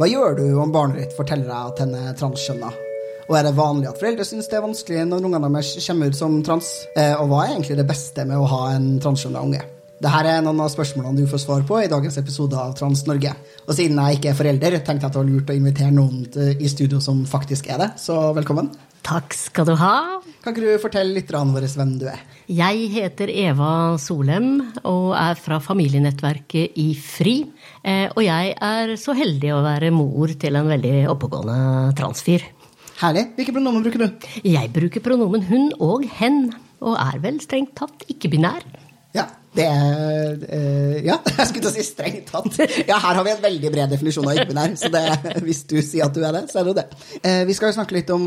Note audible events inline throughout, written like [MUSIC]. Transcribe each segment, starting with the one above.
Hva gjør du om barnet ditt forteller deg at henne er transkjønna? Og er det vanlig at foreldre syns det er vanskelig når ungene deres kommer ut som trans? Eh, og hva er egentlig det beste med å ha en transkjønna unge? Dette er noen av spørsmålene du får svar på i dagens episode av Trans-Norge. Og siden jeg ikke er forelder, tenkte jeg at det var lurt å invitere noen i studio som faktisk er det, så velkommen. Takk skal du ha. Kan ikke du fortelle litt våre hvem du er? Jeg heter Eva Solem og er fra familienettverket i FRI. Eh, og jeg er så heldig å være mor til en veldig oppegående transfyr. Herlig. Hvilke pronomen bruker du? Jeg bruker pronomen hun og hen. Og er vel strengt tatt ikke-binær. Det uh, Ja, [LAUGHS] jeg skulle til å si strengt tatt. Ja, her har vi en veldig bred definisjon av ikke-binær, så det, [LAUGHS] hvis du sier at du er det, så er det jo det. Uh, vi skal jo snakke litt om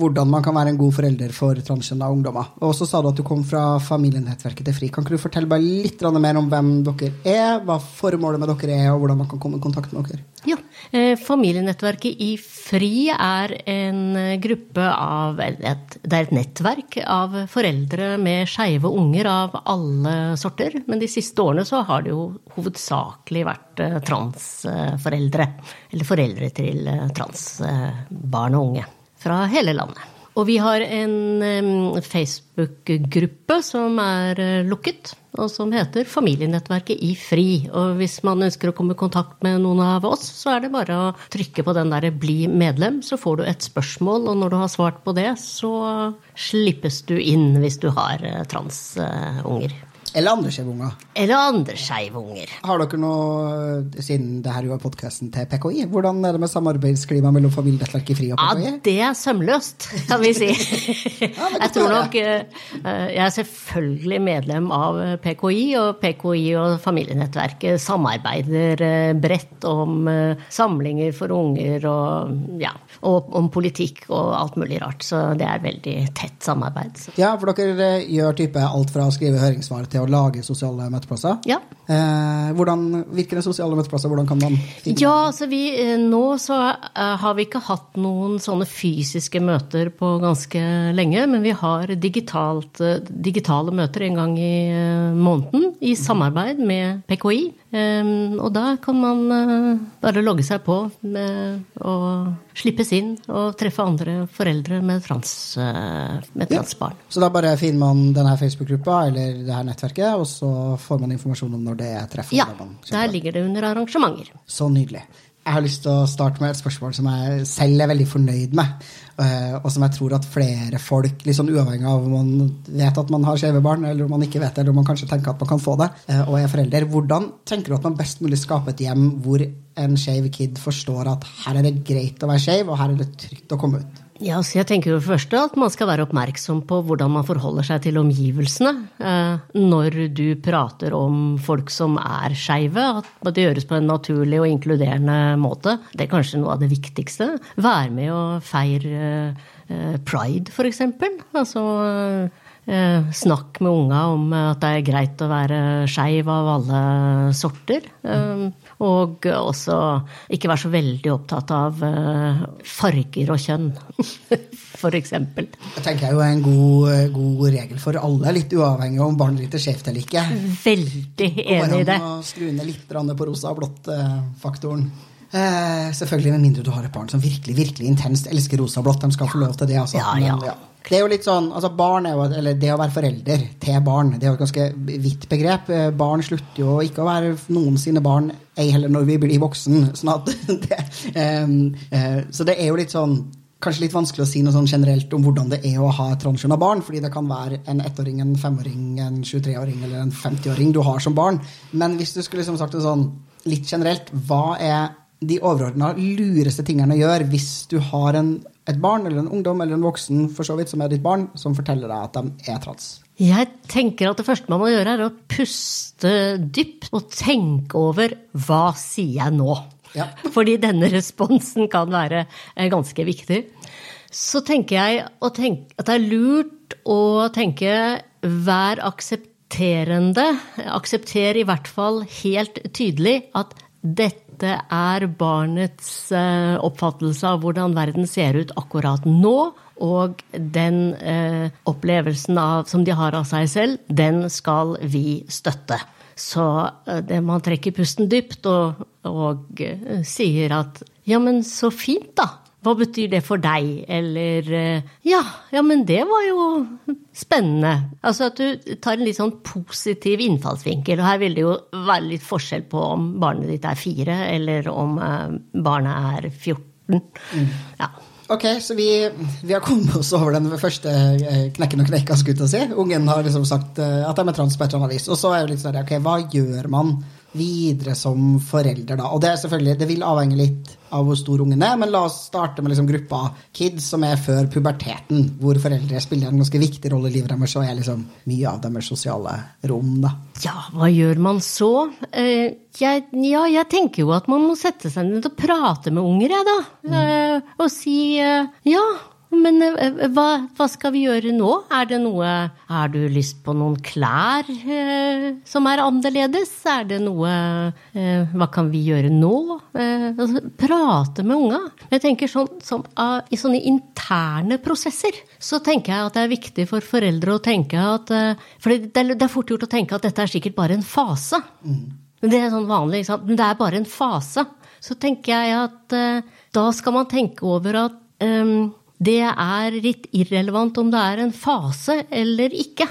hvordan man kan være en god forelder for transkjønna ungdommer. Og så sa du at du kom fra familienettverket til FRI. Kan ikke du fortelle bare litt mer om hvem dere er, hva formålet med dere er, og hvordan man kan komme i kontakt med dere? Ja, eh, Familienettverket i FRI er en gruppe av et, Det er et nettverk av foreldre med skeive unger av alle sorter. Men de siste årene så har det jo hovedsakelig vært eh, transforeldre. Eller foreldre til eh, transbarn og unge fra hele landet. Og vi har en Facebook-gruppe som er eh, lukket, og som heter Familienettverket i FRI. Og hvis man ønsker å komme i kontakt med noen av oss, så er det bare å trykke på den derre 'bli medlem', så får du et spørsmål, og når du har svart på det, så slippes du inn hvis du har eh, transunger. Eller andre skeive unger. Eller andre skeive unger. Har dere noe, siden det her jo er podkasten til PKI, hvordan er det med samarbeidsklima mellom Familienettverket FRI og PKI? Ja, det er sømløst, kan vi si. [LAUGHS] ja, jeg tror nok eh, Jeg er selvfølgelig medlem av PKI, og PKI og Familienettverket samarbeider eh, bredt om eh, samlinger for unger og ja, og om politikk og alt mulig rart. Så det er veldig tett samarbeid. Ja, for dere gjør type alt fra å skrive høringssvar til å lage sosiale møteplasser. Ja. Eh, hvordan virker det sosiale møteplasser? Hvordan kan man Ja, altså vi, eh, Nå så uh, har vi ikke hatt noen sånne fysiske møter på ganske lenge, men vi har digitalt, uh, digitale møter en gang i måneden i samarbeid med PKI. Um, og da kan man bare logge seg på med, og slippes inn og treffe andre foreldre med, trans, med transbarn. Ja. Så da bare finner man denne Facebook-gruppa eller det her nettverket? og så får man informasjon om når det er treff. Ja, der ligger det under arrangementer. Så nydelig. Jeg har lyst til å starte med et spørsmål som jeg selv er veldig fornøyd med. Eh, og som jeg tror at flere folk, sånn uavhengig av om man vet at man har skeive barn, eller om man ikke vet det, eller om man kanskje tenker at man kan få det, eh, og er forelder, hvordan tenker du at man best mulig skaper et hjem hvor en skeiv kid forstår at her er det greit å være skeiv, og her er det trygt å komme ut? Ja, så jeg tenker jo først at Man skal være oppmerksom på hvordan man forholder seg til omgivelsene eh, når du prater om folk som er skeive. At det gjøres på en naturlig og inkluderende måte. Det er kanskje noe av det viktigste. Være med og feire eh, pride, f.eks. Altså eh, snakk med unga om at det er greit å være skeiv av alle sorter. Og også ikke være så veldig opptatt av eh, farger og kjønn, [LAUGHS] f.eks. Det tenker jeg jo er en god, god, regel for alle, litt uavhengig om barnet ditt er skjevt eller ikke. Veldig enig i det. Å skru ned litt på rosa og blått-faktoren. Eh, selvfølgelig med mindre du har et barn som virkelig virkelig intenst elsker rosa og blått. De skal få lov til det. Altså. Ja, ja. Men, ja. Det er jo litt sånn, altså barn er jo, eller Det å være forelder til barn det er jo et ganske vidt begrep. Eh, barn slutter jo ikke å være noen sine barn, ei heller når vi blir voksen. Sånn at [LAUGHS] det, um, uh, så det er jo litt sånn kanskje litt vanskelig å si noe sånn generelt om hvordan det er å ha et transkjønna barn, fordi det kan være en ettåring, en femåring, en 23-åring eller en 50-åring du har som barn. Men hvis du skulle liksom sagt det sånn litt generelt, hva er de overordna lureste tingene å gjøre hvis du har en et barn eller en ungdom eller en voksen for så vidt, som er ditt barn, som forteller deg at de er trans? Jeg tenker at det første man må gjøre, er å puste dypt og tenke over hva sier jeg nå? Ja. [LAUGHS] Fordi denne responsen kan være eh, ganske viktig. Så tenker jeg at det er lurt å tenke vær aksepterende. Aksepter i hvert fall helt tydelig at dette er barnets eh, oppfattelse av hvordan verden ser ut akkurat nå. Og den eh, opplevelsen av, som de har av seg selv, den skal vi støtte. Så eh, det, man trekker pusten dypt og, og uh, sier at ja, men så fint, da. Hva betyr det for deg? Eller ja, ja, men det var jo spennende. Altså at du tar en litt sånn positiv innfallsvinkel. Og her vil det jo være litt forskjell på om barnet ditt er fire, eller om barnet er 14. Mm. Ja. Ok, så vi, vi, har kommet oss over den første eh, knekken og kneika, skulle jeg si. Ungen har liksom sagt eh, at de er trans på et eller annet vis. Og så er jo litt sånn, ok, hva gjør man videre som forelder, da? Og det er selvfølgelig, det vil avhenge litt av hvor stor ungen er, men la oss starte med liksom gruppa kids som er før puberteten, hvor foreldre spiller en ganske viktig rolle i livet deres og er liksom mye av deres sosiale rom, da. Ja, hva gjør man så? Uh, jeg, ja, jeg tenker jo at man må sette seg ned og prate med unger, jeg, da. Uh, og si uh, ja. Men eh, hva, hva, skal vi gjøre nå? Er det noe Har du lyst på noen klær eh, som er annerledes? Er det noe eh, Hva kan vi gjøre nå? Eh, altså, prate med unga. Jeg tenker sånn, som, uh, I sånne interne prosesser så tenker jeg at det er viktig for foreldre å tenke at uh, For det, det, er fort gjort å tenke at dette er sikkert bare en fase. Mm. Det er sånn vanlig, Men det er bare en fase. Så tenker jeg at uh, da skal man tenke over at um, det er litt irrelevant om det er en fase eller ikke.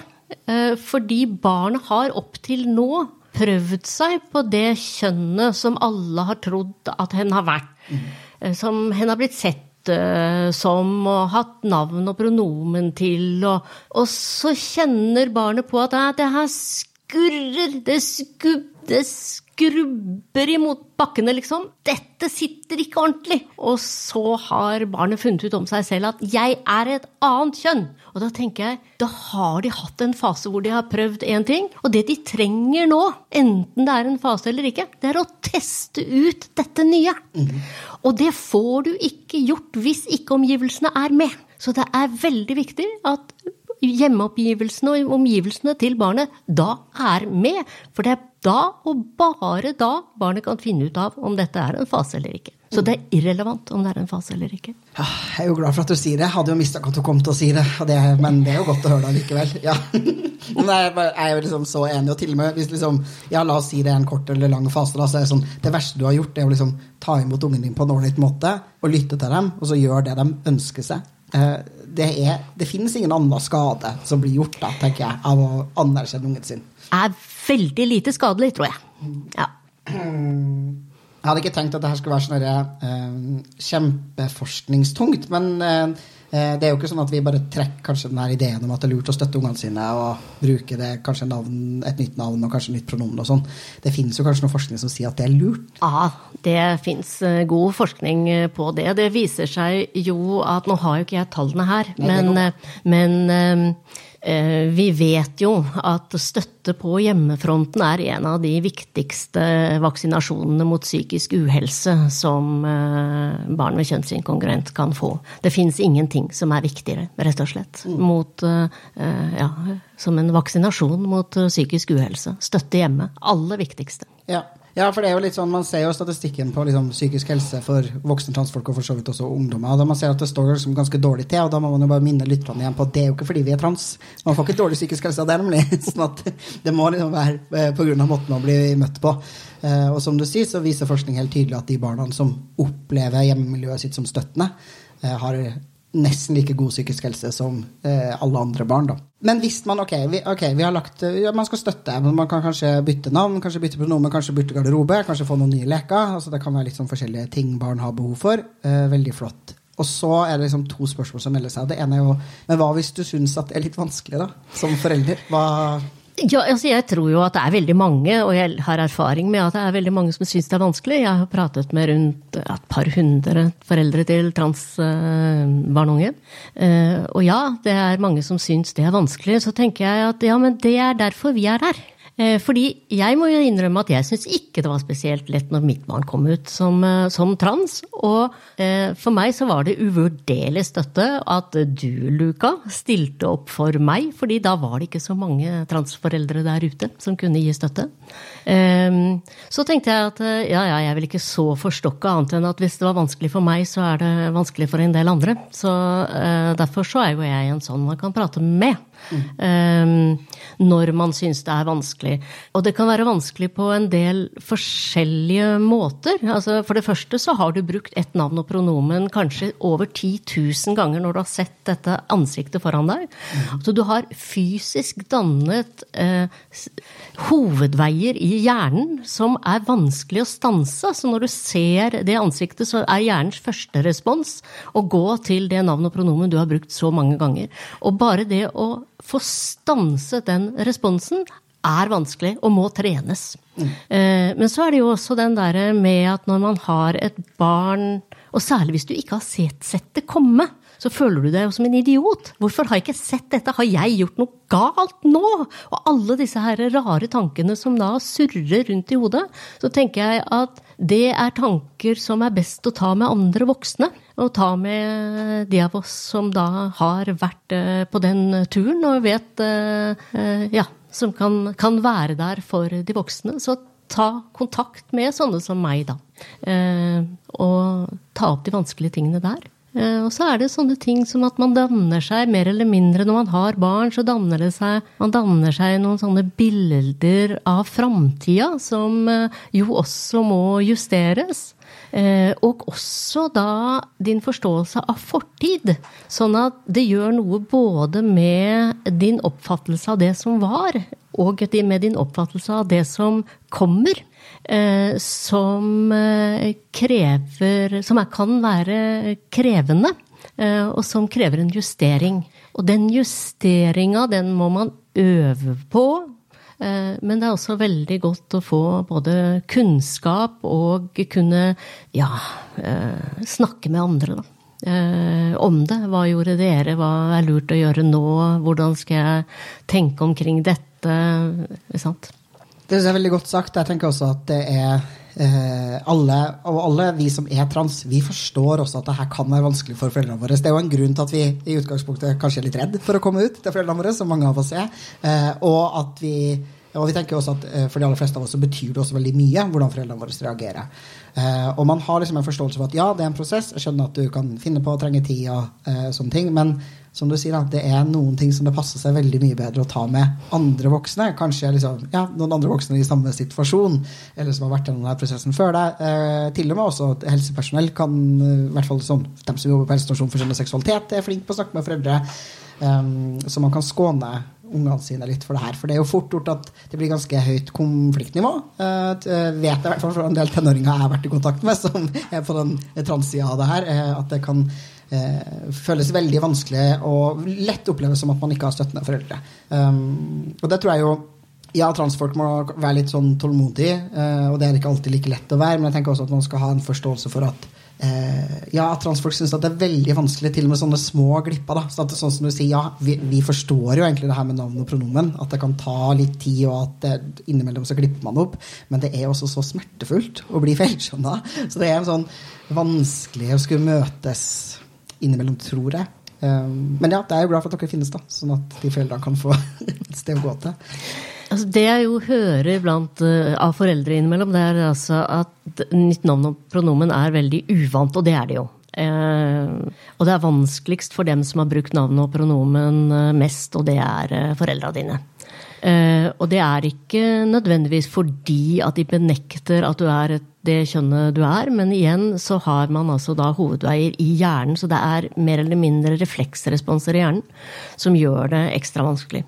Eh, fordi barnet har opp til nå prøvd seg på det kjønnet som alle har trodd at hen har vært. Mm. Som hen har blitt sett eh, som og hatt navn og pronomen til. Og, og så kjenner barnet på at det her skurrer, det, skub, det skrubber imot bakkene, liksom. Dette sitter ikke ordentlig. Og så har barnet funnet ut om seg selv at 'jeg er et annet kjønn'. Og da tenker jeg, da har de hatt en fase hvor de har prøvd én ting. Og det de trenger nå, enten det er en fase eller ikke, det er å teste ut dette nye. Mm. Og det får du ikke gjort hvis ikke omgivelsene er med. Så det er veldig viktig at hjemmeoppgivelsene og omgivelsene til barnet da er med. For det er da, og bare da, barnet kan finne ut av om dette er en fase eller ikke. Så det er irrelevant om det er en fase eller ikke. Ja, jeg er jo glad for at du sier det. Jeg hadde jo mistanke at du kom til å si det. det men det er jo godt å høre det likevel. Ja. [LAUGHS] Men jeg er jo liksom så enig, og til og med hvis liksom, ja, la oss si det er en kort eller lang fase, da, så er det sånn, det verste du har gjort, er å liksom ta imot ungen din på en ålreit måte og lytte til dem, og så gjør det de ønsker seg. Det, er, det finnes ingen annen skade som blir gjort da, tenker jeg, av å anerkjenne ungen sin. Er veldig lite skadelig, tror jeg. Ja. Jeg hadde ikke tenkt at det her skulle være sånn uh, kjempeforskningstungt, men uh, det er jo ikke sånn at vi bare trekker kanskje den her ideen om at det er lurt å støtte ungene sine og bruke det, kanskje navn, et nytt navn og kanskje nytt pronomen og sånn. Det finnes jo kanskje noe forskning som sier at det er lurt? Ja, det fins god forskning på det. Det viser seg jo at Nå har jo ikke jeg tallene her, men, men Eh, vi vet jo at støtte på hjemmefronten er en av de viktigste vaksinasjonene mot psykisk uhelse som eh, barn med kjønnsinkongruent kan få. Det fins ingenting som er viktigere, rett og slett, mm. mot, eh, ja, som en vaksinasjon mot psykisk uhelse. Støtte hjemme. Aller viktigste. Ja. Ja, for det er jo litt sånn, Man ser jo statistikken på liksom, psykisk helse for voksne transfolk og for så vidt også ungdommer. og da Man ser at det står liksom ganske dårlig til, og da må man jo bare minne lytterne igjen på at det er jo ikke fordi vi er trans. Man får ikke dårlig psykisk helse av det, nemlig. [LAUGHS] sånn at Det må liksom være eh, pga. måten man blir møtt på. Eh, og som du sier, så viser forskning helt tydelig at de barna som opplever hjemmemiljøet sitt som støttende, eh, har nesten like god psykisk helse som eh, alle andre barn. Da. Men hvis man ok, vi, okay, vi har lagt, ja, man skal støtte, men man kan kanskje bytte navn, kanskje bytte pronomen, kanskje bytte garderobe, kanskje få noen nye leker. altså Det kan være litt sånn forskjellige ting barn har behov for. Eh, veldig flott. Og så er det liksom to spørsmål som melder seg. Det ene er jo Men hva hvis du syns at det er litt vanskelig, da? Som forelder? Hva ja, altså jeg tror jo at det er veldig mange, og jeg har erfaring med at det er veldig mange som syns det er vanskelig. Jeg har pratet med rundt et par hundre foreldre til transbarn og unge. Eh, og ja, det er mange som syns det er vanskelig. Så tenker jeg at ja, men det er derfor vi er her. Eh, fordi jeg må jo innrømme at jeg syns ikke det var spesielt lett når mitt barn kom ut som, eh, som trans. Og eh, for meg så var det uvurderlig støtte at du, Luka, stilte opp for meg. fordi da var det ikke så mange transforeldre der ute som kunne gi støtte. Ehm, så tenkte jeg at ja, ja, jeg vil ikke så forstokke annet enn at hvis det var vanskelig for meg, så er det vanskelig for en del andre. Så derfor så er jo jeg en sånn man kan prate med. Mm. når man syns det er vanskelig. Og det kan være vanskelig på en del forskjellige måter. Altså, for det første så har du brukt ett navn og pronomen kanskje over 10 000 ganger når du har sett dette ansiktet foran deg. Mm. Så du har fysisk dannet eh, hovedveier i hjernen som er vanskelig å stanse. Så når du ser det ansiktet, så er hjernens første respons å gå til det navn og pronomen du har brukt så mange ganger. Og bare det å få stanset den responsen er vanskelig og må trenes. Mm. Men så er det jo også den derre med at når man har et barn, og særlig hvis du ikke har sett, sett det komme, så føler du deg jo som en idiot. Hvorfor har jeg ikke sett dette? Har jeg gjort noe galt nå? Og alle disse her rare tankene som da surrer rundt i hodet. Så tenker jeg at det er tanker som er best å ta med andre voksne. Og ta med de av oss som da har vært eh, på den turen og vet eh, eh, Ja, som kan, kan være der for de voksne. Så ta kontakt med sånne som meg, da. Og ta opp de vanskelige tingene der. Eh, og så er det sånne ting som at man danner seg mer eller mindre når man har barn, så danner det seg Man danner seg noen sånne bilder av framtida som eh, jo også må justeres. Eh, og også da din forståelse av fortid. Sånn at det gjør noe både med din oppfattelse av det som var, og med din oppfattelse av det som kommer. Eh, som eh, krever Som kan være krevende, eh, og som krever en justering. Og den justeringa, den må man øve på. Men det er også veldig godt å få både kunnskap og kunne ja, snakke med andre, da. Om det. Hva gjorde dere? Hva er lurt å gjøre nå? Hvordan skal jeg tenke omkring dette? Sant? Det er veldig godt sagt. Jeg tenker også at det er eh, alle, og alle vi som er trans, vi forstår også at det her kan være vanskelig for foreldrene våre. Det er jo en grunn til at vi i utgangspunktet kanskje er litt redd for å komme ut til foreldrene våre, som mange av oss er. Eh, og at vi og vi tenker også at eh, For de aller fleste av oss så betyr det også veldig mye hvordan foreldrene våre reagerer. Eh, og man har liksom en forståelse for at ja, det er en prosess. Jeg skjønner at du kan finne på å trenge tid og eh, sånne ting. Men som du sier, det er noen ting som det passer seg veldig mye bedre å ta med andre voksne. Kanskje liksom, ja, noen andre voksne i samme situasjon, eller som har vært gjennom denne prosessen før deg. Eh, til og med også at helsepersonell kan, i hvert fall sånn, de som jobber på helsestasjon for skjønn seksualitet, er flinke på å snakke med foreldre. Eh, så man kan skåne ungene sine litt for det her. For det er jo fort gjort at det blir ganske høyt konfliktnivå. Uh, vet jeg i hvert fall fra en del tenåringer jeg har vært i kontakt med, som er på den transsida av det her, uh, at det kan eh, føles veldig vanskelig og lett oppleves som at man ikke har støttende foreldre. Um, og det tror jeg jo ja, transfolk må være litt sånn tålmodig, uh, og det er ikke alltid like lett å være, men jeg tenker også at man skal ha en forståelse for at ja, transfolk syns det er veldig vanskelig, til og med sånne små glipper. da, så sånn som du sier, ja, vi, vi, forstår jo egentlig det her med navn og pronomen, at det kan ta litt tid, og at det, innimellom så glipper man opp, men det er også så smertefullt å bli feilskjønna. Så det er en sånn vanskelig å skulle møtes innimellom, tror jeg. Um, men ja, det er jo glad for at dere finnes, da, sånn at de foreldrene kan få [LAUGHS] et sted å gå til. Altså, det jeg jo hører blant, uh, av foreldre innimellom, det er altså at nytt navn og pronomen er veldig uvant, og det er det jo. Uh, og det er vanskeligst for dem som har brukt navnet og pronomen uh, mest, og det er uh, foreldra dine. Uh, og det er ikke nødvendigvis fordi at de benekter at du er et det kjønnet du er, men igjen så har man altså da hovedveier i hjernen, så det er mer eller mindre refleksresponser i hjernen som gjør det ekstra vanskelig.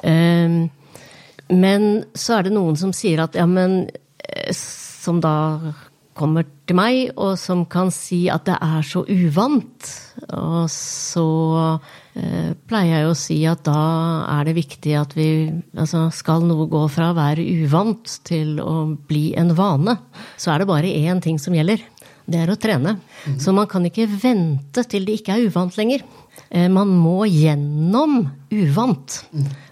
Um, men så er det noen som sier at ja, men eh, Som da kommer til meg, og som kan si at det er så uvant. Og så eh, pleier jeg å si at da er det viktig at vi Altså, skal noe gå fra å være uvant til å bli en vane, så er det bare én ting som gjelder. Det er å trene. Mm. Så man kan ikke vente til det ikke er uvant lenger. Eh, man må gjennom uvant.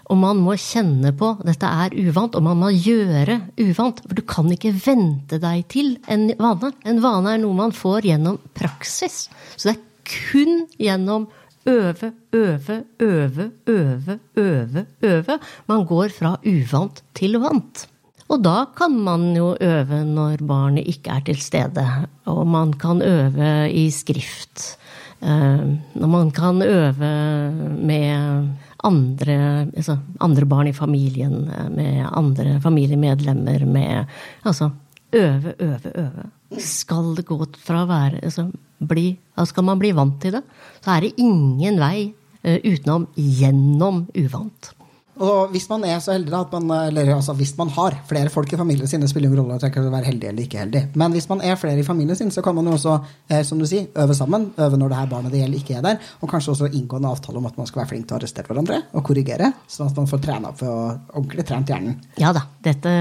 Og man må kjenne på dette er uvant, og man må gjøre uvant. For du kan ikke vente deg til en vane. En vane er noe man får gjennom praksis. Så det er kun gjennom øve, øve, øve, øve, øve, øve man går fra uvant til vant. Og da kan man jo øve når barnet ikke er til stede. Og man kan øve i skrift. Eh, når man kan øve med andre, altså andre barn i familien, med andre familiemedlemmer, med Altså øve, øve, øve. Skal det gå fra å være altså, bli, Skal man bli vant til det, så er det ingen vei uh, utenom gjennom uvant. Og hvis man er så heldig at man, eller altså hvis man har flere folk i familien sin, det spiller ingen rolle at jeg kan være heldig eller ikke heldig, men hvis man er flere i familien sin, så kan man jo også eh, som du sier, øve sammen. Øve når det her barnet det gjelder, ikke er der. Og kanskje også inngå en avtale om at man skal være flink til å arrestere hverandre og korrigere, sånn at man får trene opp å ordentlig trent hjernen. Ja da, dette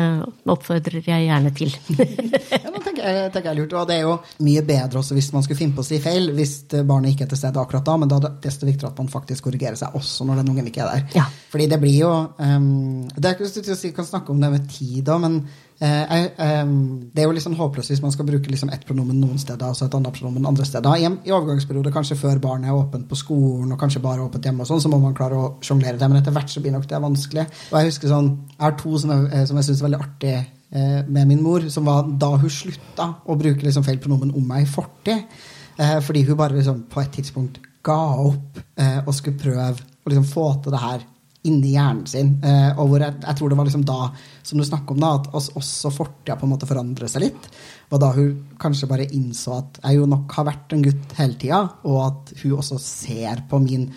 oppfordrer jeg gjerne til. [LAUGHS] ja, det tenker jeg, tenker jeg lurt. Og det er jo mye bedre også hvis man skulle finne på å si feil hvis barnet ikke er til stede akkurat da, men da er det desto viktigere at man faktisk korrigerer seg også når den ungen ikke er der. Ja. Fordi det blir jo um, Det er ikke så si kan snakke om det med tid, da, men uh, um, det er jo litt sånn håpløst hvis man skal bruke liksom ett pronomen noen steder og så et annet pronomen andre steder. I, I overgangsperioder, kanskje før barnet er åpent på skolen og kanskje bare åpent hjemme, og sånn, så må man klare å sjonglere det. Men etter hvert så blir nok det vanskelig. Og jeg husker sånn, jeg har to som jeg, som jeg syns er veldig artig uh, med min mor, som var da hun slutta å bruke liksom feil pronomen om meg i fortid. Uh, fordi hun bare liksom på et tidspunkt ga opp og skulle prøve å liksom få til det her inni hjernen sin. Eh, og hvor jeg, jeg, tror det var liksom da, som du snakker om, da, at også fortida på en måte forandrer seg litt. Og da hun kanskje bare innså at jeg jo nok har vært en gutt hele tida, og at hun også ser på min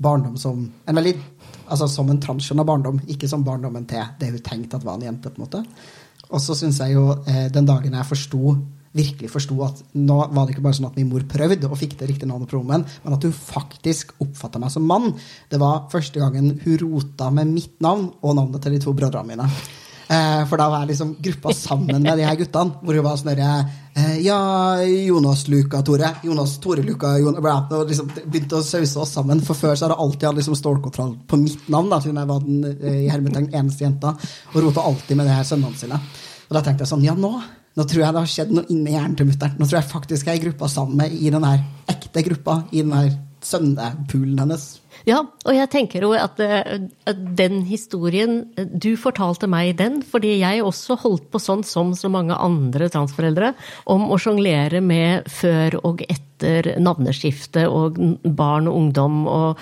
barndom som en veldig altså som en transjon av barndom, ikke som barndommen til det hun tenkte at var en jente. på en måte. Og så syns jeg jo, eh, den dagen jeg forsto virkelig forsto at nå var det ikke bare sånn at min mor prøvde og fikk det riktige navnet på rommet, men at hun faktisk oppfatta meg som mann. Det var første gangen hun rota med mitt navn og navnet til de to brødrene mine. Eh, for da var jeg liksom gruppa sammen med de her guttene. Hvor hun var sånn eh, Ja, Jonas Luka Tore. Jonas Tore Luka Jonas, og liksom Begynte å sause oss sammen. For før så har jeg alltid hatt liksom stålkontroll på mitt navn, da, siden jeg var den eh, i eneste jenta. Og rota alltid med de her sønnene sine. Og da tenkte jeg sånn Ja, nå nå tror jeg det har skjedd noe inni hjernen til mutter'n. Nå tror jeg faktisk jeg er i gruppa sammen med i den her ekte gruppa. I den her sønnepoolen hennes. Ja, og jeg tenker jo at, eh, den historien Du fortalte meg den fordi jeg også holdt på sånn som så mange andre transforeldre, om å sjonglere med før og etter navneskifte og barn og ungdom og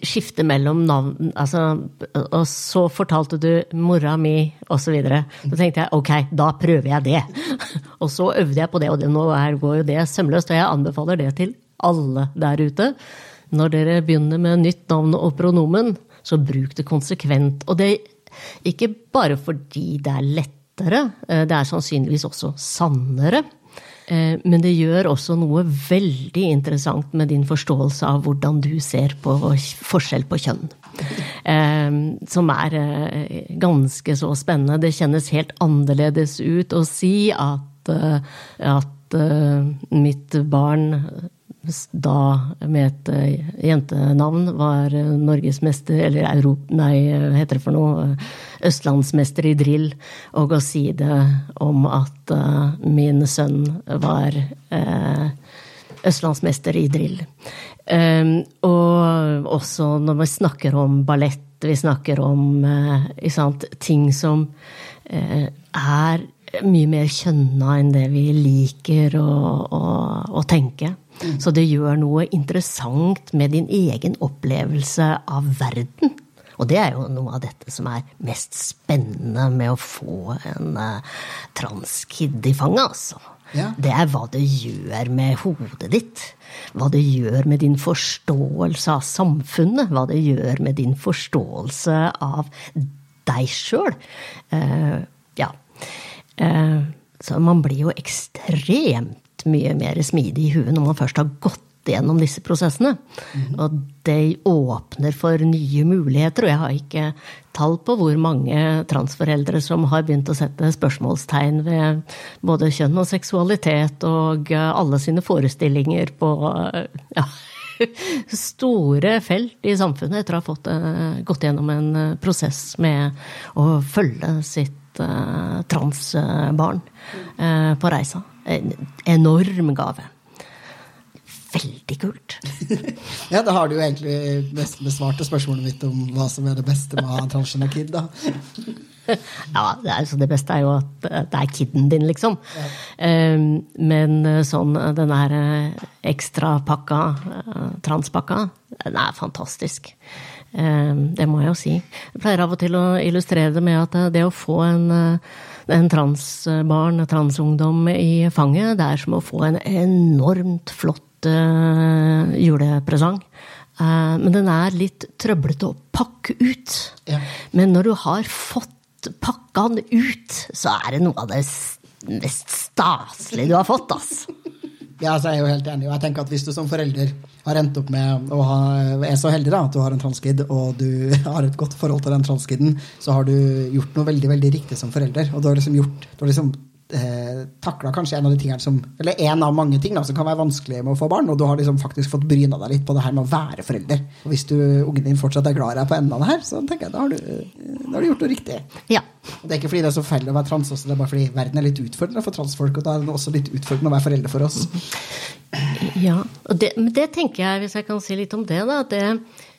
skifte mellom navn altså, Og så fortalte du mora mi, osv. Så tenkte jeg ok, da prøver jeg det. [LAUGHS] og så øvde jeg på det, og det, nå går jo det sømløst, og jeg anbefaler det til alle der ute. Når dere begynner med nytt navn og pronomen, så bruk det konsekvent. Og det er ikke bare fordi det er lettere, eh, det er sannsynligvis også sannere. Eh, men det gjør også noe veldig interessant med din forståelse av hvordan du ser på forskjell på kjønn. Eh, som er ganske så spennende. Det kjennes helt annerledes ut å si at, at mitt barn da med et eh, jentenavn var eh, norgesmester, eller Europa, nei, heter det for noe, østlandsmester i drill, og å si det om at uh, min sønn var østlandsmester i drill. Um, og også når vi snakker om ballett, vi snakker om sant, ting som er mye mer kjønna enn det vi liker å, å, å tenke. Mm. Så det gjør noe interessant med din egen opplevelse av verden. Og det er jo noe av dette som er mest spennende med å få en uh, transkid i fanget, altså. Ja. Det er hva det gjør med hodet ditt. Hva det gjør med din forståelse av samfunnet. Hva det gjør med din forståelse av deg sjøl. Uh, eh, ja. Uh, så man blir jo ekstremt mye mer smidig i huet når man først har gått gjennom disse prosessene. Mm. Og det åpner for nye muligheter, og jeg har ikke tall på hvor mange transforeldre som har begynt å sette spørsmålstegn ved både kjønn og seksualitet og alle sine forestillinger på ja, [LAUGHS] store felt i samfunnet etter å ha fått, uh, gått gjennom en prosess med å følge sitt transbarn på reisa. En enorm gave. Veldig kult. [LAUGHS] ja, da har du jo egentlig besvart spørsmålet mitt om hva som er det beste med å ha transgender kid, da. [LAUGHS] ja, det, er, det, beste er jo at det er kiden din, liksom. Ja. Um, men eh, sånn den der ekstra ekstrapakka, transpakka, den er fantastisk. Um, det må jeg jo si. Jeg pleier av og til å illustrere det med at det å få en en transbarn, transungdom i fanget, det er som å få en enormt flott uh, julepresang. Men den er litt trøblete å pakke ut. Ja. Men når du har fått pakka den ut, så er det noe av det mest staselige du har fått, ass. Ja, altså, jeg er jo helt enig. Og jeg tenker at hvis du som forelder har endt opp med å ha, er så heldig da, at du har en transkid, og du [LAUGHS] har et godt forhold til den transkiden, så har du gjort noe veldig veldig riktig som forelder. Og du har liksom gjort, du har liksom eh, takla kanskje en av de tingene som Eller en av mange ting da, som kan være vanskelig med å få barn, og du har liksom faktisk fått bryna deg litt på det her med å være forelder. Og hvis du, ungen din fortsatt er glad i deg på enden av det her, så tenker jeg da har du, da har du gjort noe riktig. Ja. Og det er ikke fordi det er så feil å være trans, også, det er bare fordi verden er litt utfordrende for transfolk, og da er det også litt utfordrende å være forelder for oss. Ja, og det, men det tenker jeg, hvis jeg kan si litt om det, da. det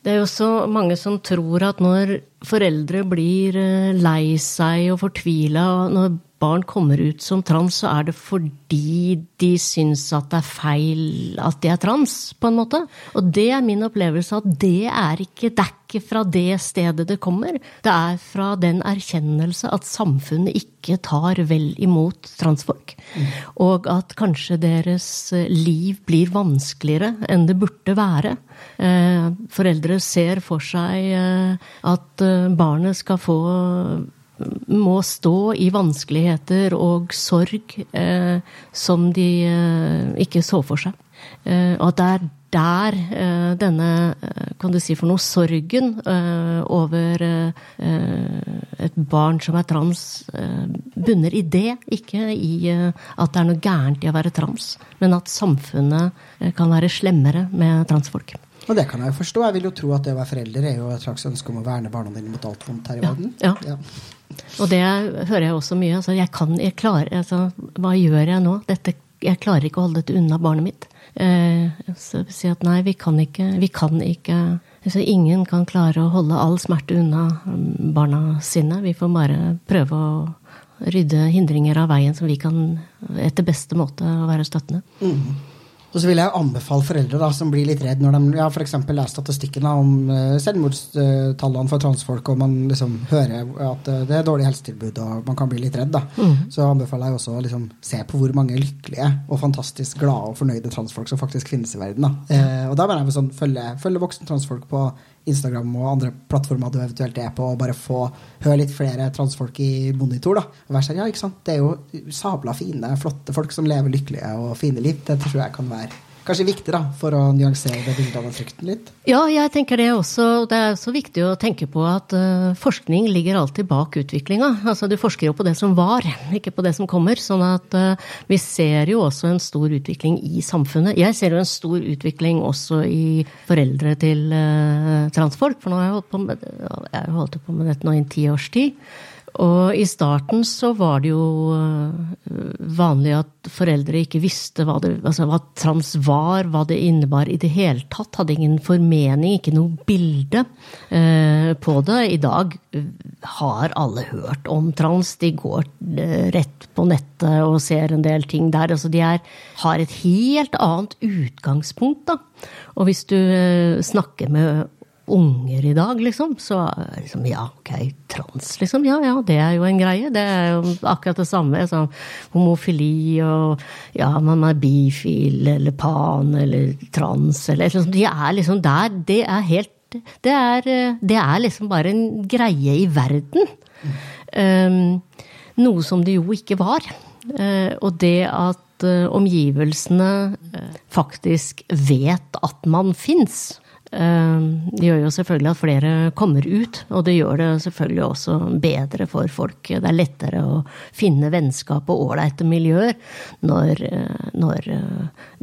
det er jo så mange som tror at når foreldre blir eh, lei seg og fortvila, når barn kommer ut som trans, så er det fordi de syns at det er feil at de er trans, på en måte. Og det er min opplevelse at det er ikke, det er ikke fra det stedet det kommer. Det er fra den erkjennelse at samfunnet ikke tar vel imot transfolk. Mm. Og at kanskje deres liv blir vanskeligere enn det burde være. Eh, foreldre ser for seg eh, at eh, barnet skal få må stå i vanskeligheter og sorg eh, som de eh, ikke så for seg. Eh, og at det er der eh, denne, eh, kan du si for noe, sorgen eh, over et barn som er trans, bunner i det. Ikke i at det er noe gærent i å være trans, men at samfunnet kan være slemmere med transfolk. Og det kan jeg jo forstå. Jeg vil jo tro at det å være forelder er jo et slags ønske om å verne barna dine mot alt vondt her i verden. Ja. ja. Og det hører jeg også mye. Altså, jeg kan, jeg klarer, altså, hva gjør jeg nå? Dette, jeg klarer ikke å holde dette unna barnet mitt. Eh, så si at nei, vi kan ikke, vi kan ikke altså, Ingen kan klare å holde all smerte unna mm, barna sine. Vi får bare prøve å rydde hindringer av veien som vi kan etter beste måte være støttende. Mm. Og så vil jeg anbefale foreldre da, som blir litt redd når de ja, f.eks. leser statistikken da, om uh, selvmordstallene for transfolk, og man liksom hører at uh, det er dårlig helsetilbud og man kan bli litt redd. da. Mm. Så anbefaler jeg også å liksom, se på hvor mange lykkelige og fantastisk glade og fornøyde transfolk som faktisk finnes i verden. da. Uh, og da mener jeg sånn, følge, følge voksne transfolk på Instagram og andre plattformer du eventuelt er på, og bare få høre litt flere transfolk i monitor. da, og være sånn, ja, ikke sant, Det er jo sabla fine, flotte folk som lever lykkelige og fine liv. Det tror jeg kan være kanskje viktig da, for å nyansere det bildet av den frykten litt? Ja, jeg tenker det også. Det er så viktig å tenke på at uh, forskning ligger alltid bak utviklinga. Altså, du forsker jo på det som var, ikke på det som kommer. sånn at uh, vi ser jo også en stor utvikling i samfunnet. Jeg ser jo en stor utvikling også i foreldre til uh, transfolk. For nå har jeg holdt på med, jeg holdt på med dette nå i en tiårstid. Og i starten så var det jo eh, vanlig at foreldre ikke visste hva, det, altså hva trans var, hva det innebar i det hele tatt. Hadde ingen formening, ikke noe bilde eh, på det. I dag eh, har alle hørt om trans. De går rett på nettet og ser en del ting der. Altså de er, har et helt annet utgangspunkt, da. Og hvis du snakker med unger i dag, liksom. Så liksom, ja, ok, trans, liksom. Ja, ja, det er jo en greie. Det er jo akkurat det samme. Sånn homofili og ja, man er bifil eller pan eller trans eller liksom, De er liksom der. Det er helt det er, det er liksom bare en greie i verden. Um, noe som det jo ikke var. Uh, og det at uh, omgivelsene uh, faktisk vet at man fins, Det gjør jo selvfølgelig at flere kommer ut, og det gjør det selvfølgelig også bedre for folk. Det er lettere å finne vennskap og ålreite miljøer når, når,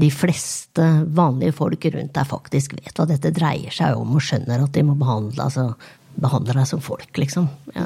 de fleste vanlige folk rundt deg faktisk vet hva dette dreier seg om, og skjønner at de må behandle, altså, behandle deg som folk, liksom. Ja.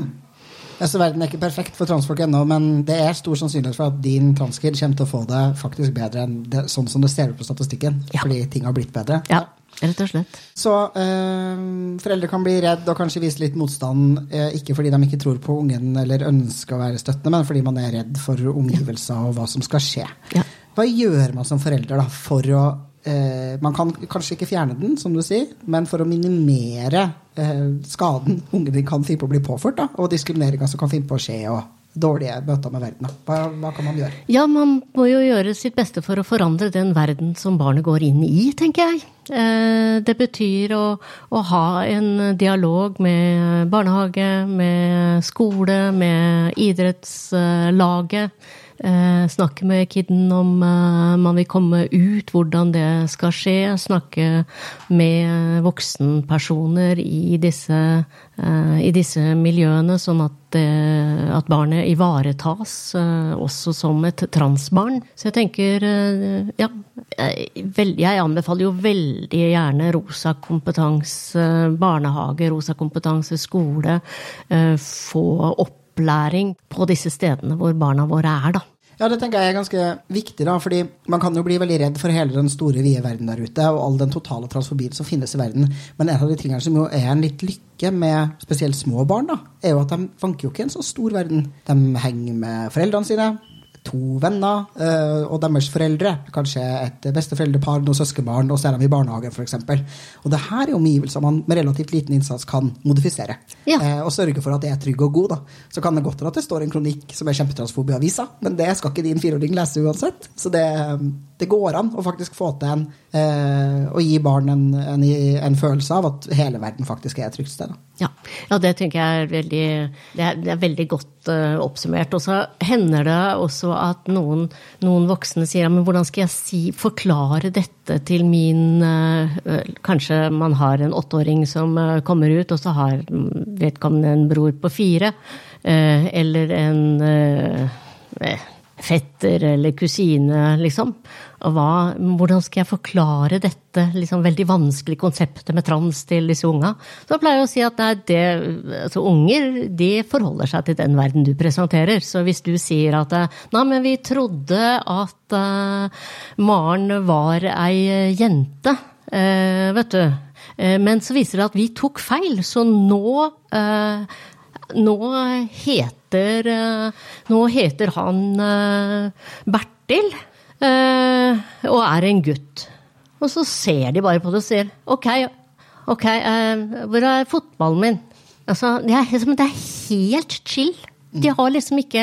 Altså, verden er ikke perfekt for transfolk ennå, men det er stor sannsynlighet for at din transkid kommer til å få det faktisk bedre enn det, sånn som det ser ut på statistikken. Ja. Fordi ting har blitt bedre. Ja, rett og slett. Så eh, foreldre kan bli redd og kanskje vise litt motstand, eh, ikke fordi de ikke tror på ungen eller ønsker å være støttende, men fordi man er redd for omgivelser og hva som skal skje. Ja. Hva gjør man som forelder da, for å eh, Man kan kanskje ikke fjerne den, som du sier, men for å minimere eh, skaden ungen din kan finne på å bli påført, da, og diskrimineringa som kan finne på å skje, og dårlige møter med verden. Hva, hva, kan man gjøre? Ja, Man må jo gjøre sitt beste for å forandre den verden som barnet går inn i, tenker jeg. Eh, det betyr å, å ha en dialog med barnehage, med skole, med idrettslaget snakke med kiden om eh, man vil komme ut, hvordan det skal skje. Snakke med voksenpersoner i disse, eh, i disse miljøene, sånn at, at, barnet ivaretas også som et transbarn. Så jeg tenker Ja, jeg anbefaler jo veldig gjerne rosa kompetanse barnehage, rosa kompetanse skole. Få opplæring på disse stedene hvor barna våre er, da. Ja, det tenker jeg er ganske viktig, da, fordi man kan jo bli veldig redd for hele den store, vide verden der ute, og all den totale transfobien som finnes i verden. Men en av de tingene som jo er en litt lykke med spesielt små barn, da, er jo at de vanker jo ikke en så stor verden. De henger med foreldrene sine, to venner uh, og deres foreldre. Kanskje et besteforeldrepar, noen søskenbarn, og så er de i barnehagen f.eks. Og det her er omgivelser man med relativt liten innsats kan modifisere. Ja. Uh, og sørge for at det er trygg og god. Da. Så kan det godt være at det står en kronikk som er kjempetransfob i avisa, men det skal ikke din fireåring lese uansett. Så det, det, går an å faktisk få til en eh, å gi barn en, en, en, følelse av at hele verden faktisk er et trygt sted. Ja. ja. det tenker jeg er veldig, det er, det er veldig godt uh, oppsummert. Og så hender det også at noen, noen voksne sier men hvordan skal jeg si, forklare dette til min uh, Kanskje man har en åtteåring som uh, kommer ut, og så har vedkommende en bror på fire. eller en fetter eller kusine, liksom. Hva, hvordan skal jeg forklare dette liksom, veldig vanskelige konseptet med trans til disse unga? Så pleier jeg å si at nei, det, altså, unger de forholder seg til den verden du presenterer. Så hvis du sier at nei, men vi trodde at uh, Maren var ei jente, uh, vet du. Uh, men så viser det at vi tok feil, så nå nå heter, nå heter han Bertil. Uh, og er en gutt. Og så ser de bare på det og sier OK, ok, eh, hvor er fotballen min? Altså, det er, det er helt chill. De har liksom ikke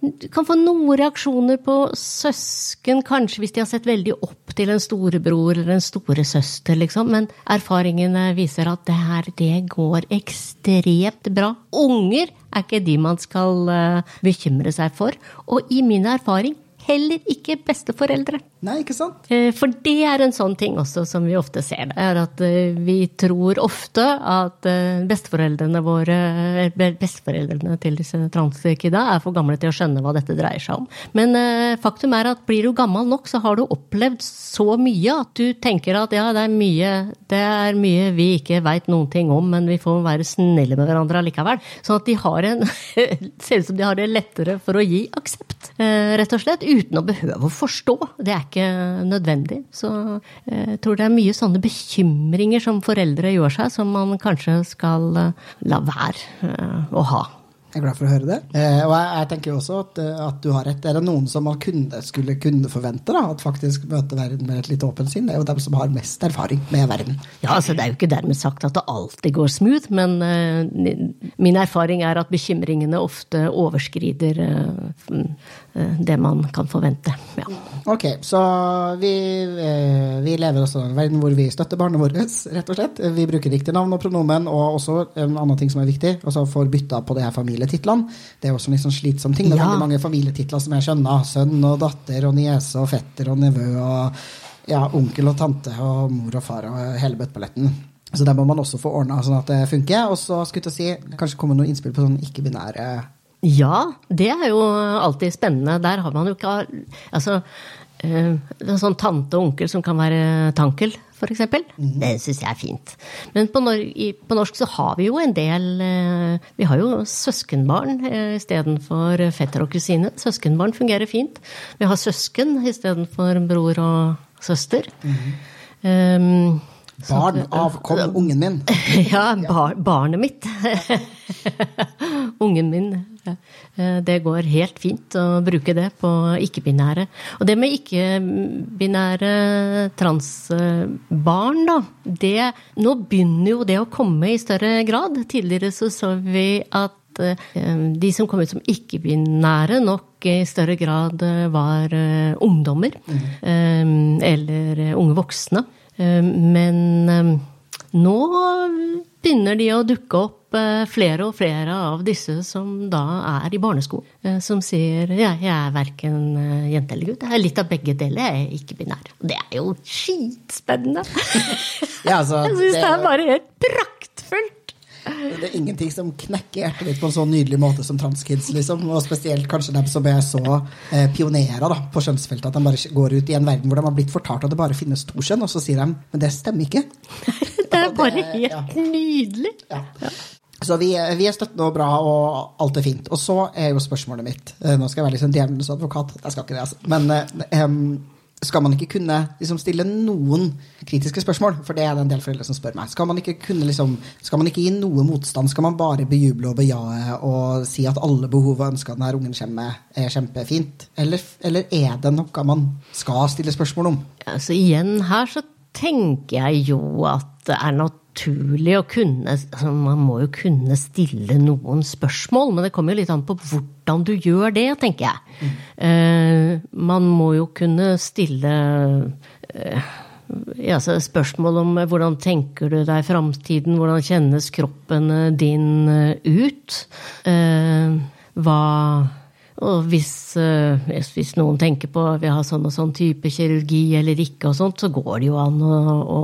Du kan få noen reaksjoner på søsken, kanskje hvis de har sett veldig opp til en storebror eller en storesøster, liksom, men erfaringene viser at det her, det går ekstremt bra. Unger er ikke de man skal uh, bekymre seg for. Og i min erfaring heller ikke besteforeldre. Nei, ikke sant? Eh, for det er en sånn ting også som vi ofte ser. Det er at eh, vi tror ofte at eh, besteforeldrene våre, besteforeldrene til disse transkidda er for gamle til å skjønne hva dette dreier seg om. Men faktum er at blir du gammel nok, så har du opplevd så mye at du tenker at ja, det er mye, det er mye vi ikke veit noen ting om, men vi får være snille med hverandre allikevel. Sånn at de har en [LAUGHS] Ser ut som de har det lettere for å gi aksept, rett og slett uten å behøve å forstå. Det er ikke nødvendig. Så eh, jeg tror det er mye sånne bekymringer som foreldre gjør seg, som man kanskje skal eh, la være eh, å ha. Jeg er glad for å høre det. Og jeg, jeg, tenker også at, at, du har rett. Er det noen som man kunne, skulle kunne forvente da, at faktisk møter verden med et litt åpent sinn? Det er jo dem som har mest erfaring med verden. Ja, altså Det er jo ikke dermed sagt at det alltid går smooth, men uh, min erfaring er at bekymringene ofte overskrider uh, det man kan forvente. Ja. Ok, så vi, eh, vi lever også i en verden hvor vi støtter barna våre, rett og slett. Vi bruker riktig navn og pronomen, og også en annen ting som er viktig, altså får bytta på de her familietitlene. Det er også en litt sånn slitsom ting. Det er ja. veldig mange familietitler som jeg skjønner. Sønn og datter og niese og fetter og nevø og ja, onkel og tante og mor og far og hele bøtteballetten. Så der må man også få ordna sånn at det funker. Og så skulle jeg si, kanskje komme noen innspill på sånn ikke-binære Ja, det er jo alltid spennende. Der har man jo ikke Altså, eh, en sånn tante og onkel som kan være tankel, f.eks. Det syns jeg er fint. Men på, nor på, norsk så har vi jo en del eh, Vi har jo søskenbarn eh, istedenfor fetter og kusine. Søskenbarn fungerer fint. Vi har søsken istedenfor bror og søster. Mm. Um, Barn av kom ungen min. [LAUGHS] ja, bar, barnet mitt. [LAUGHS] ungen min. Eh, det går helt fint å bruke det på ikke-binære. Og det med ikke-binære transbarn, da, det Nå begynner jo det å komme i større grad. Tidligere så så vi at eh, de som kom ut som ikke-binære, nok i større grad var eh, ungdommer. Mm. Eller unge voksne. Eh, men eh, nå begynner de å dukke opp eh, flere og flere av disse som da er i barneskolen. Som sier ja, jeg er verken jente eller gutt. Jeg er litt av begge deler. Jeg er ikke binær. Og det er jo skitspennende! Ja, altså, [LAUGHS] jeg syns det, det er bare helt praktfullt! Det er ingenting som knekker hjertet ditt på en så nydelig måte som transkids. Liksom. Og spesielt kanskje dem som er så eh, pionerer da, på skjønnsfeltet at de bare går ut i en verden hvor de har blitt fortalt at det bare finnes to skjønn, og så sier de men det stemmer ikke. [LAUGHS] det er bare det, helt ja. nydelig. Ja. Ja. Så vi, vi, er støttende og bra, og alt er fint. Og så er jo spørsmålet mitt eh, Nå skal jeg være liksom djevelens advokat. Jeg skal ikke det, altså. Men um, skal man ikke kunne liksom, stille noen kritiske spørsmål? For det er det en del foreldre som spør meg. Skal man ikke, kunne, liksom, skal man ikke gi noe motstand? Skal man bare bejuble og bejae og si at alle behov og ønsker denne ungen kommer med, er kjempefint? Eller, eller, er det noe man skal stille spørsmål om? Altså Igjen her så tenker jeg jo at det er naturlig å kunne altså Man må jo kunne stille noen spørsmål, men det kommer jo litt an på hvordan du gjør det, tenker jeg. Mm. Man må jo kunne stille uh, ja, spørsmål om hvordan tenker du deg framtiden, hvordan kjennes kroppen din ut? Hva og hvis, eh, hvis, noen tenker på vi har sånn og sånn type kirurgi eller ikke, og sånt, så går det jo an å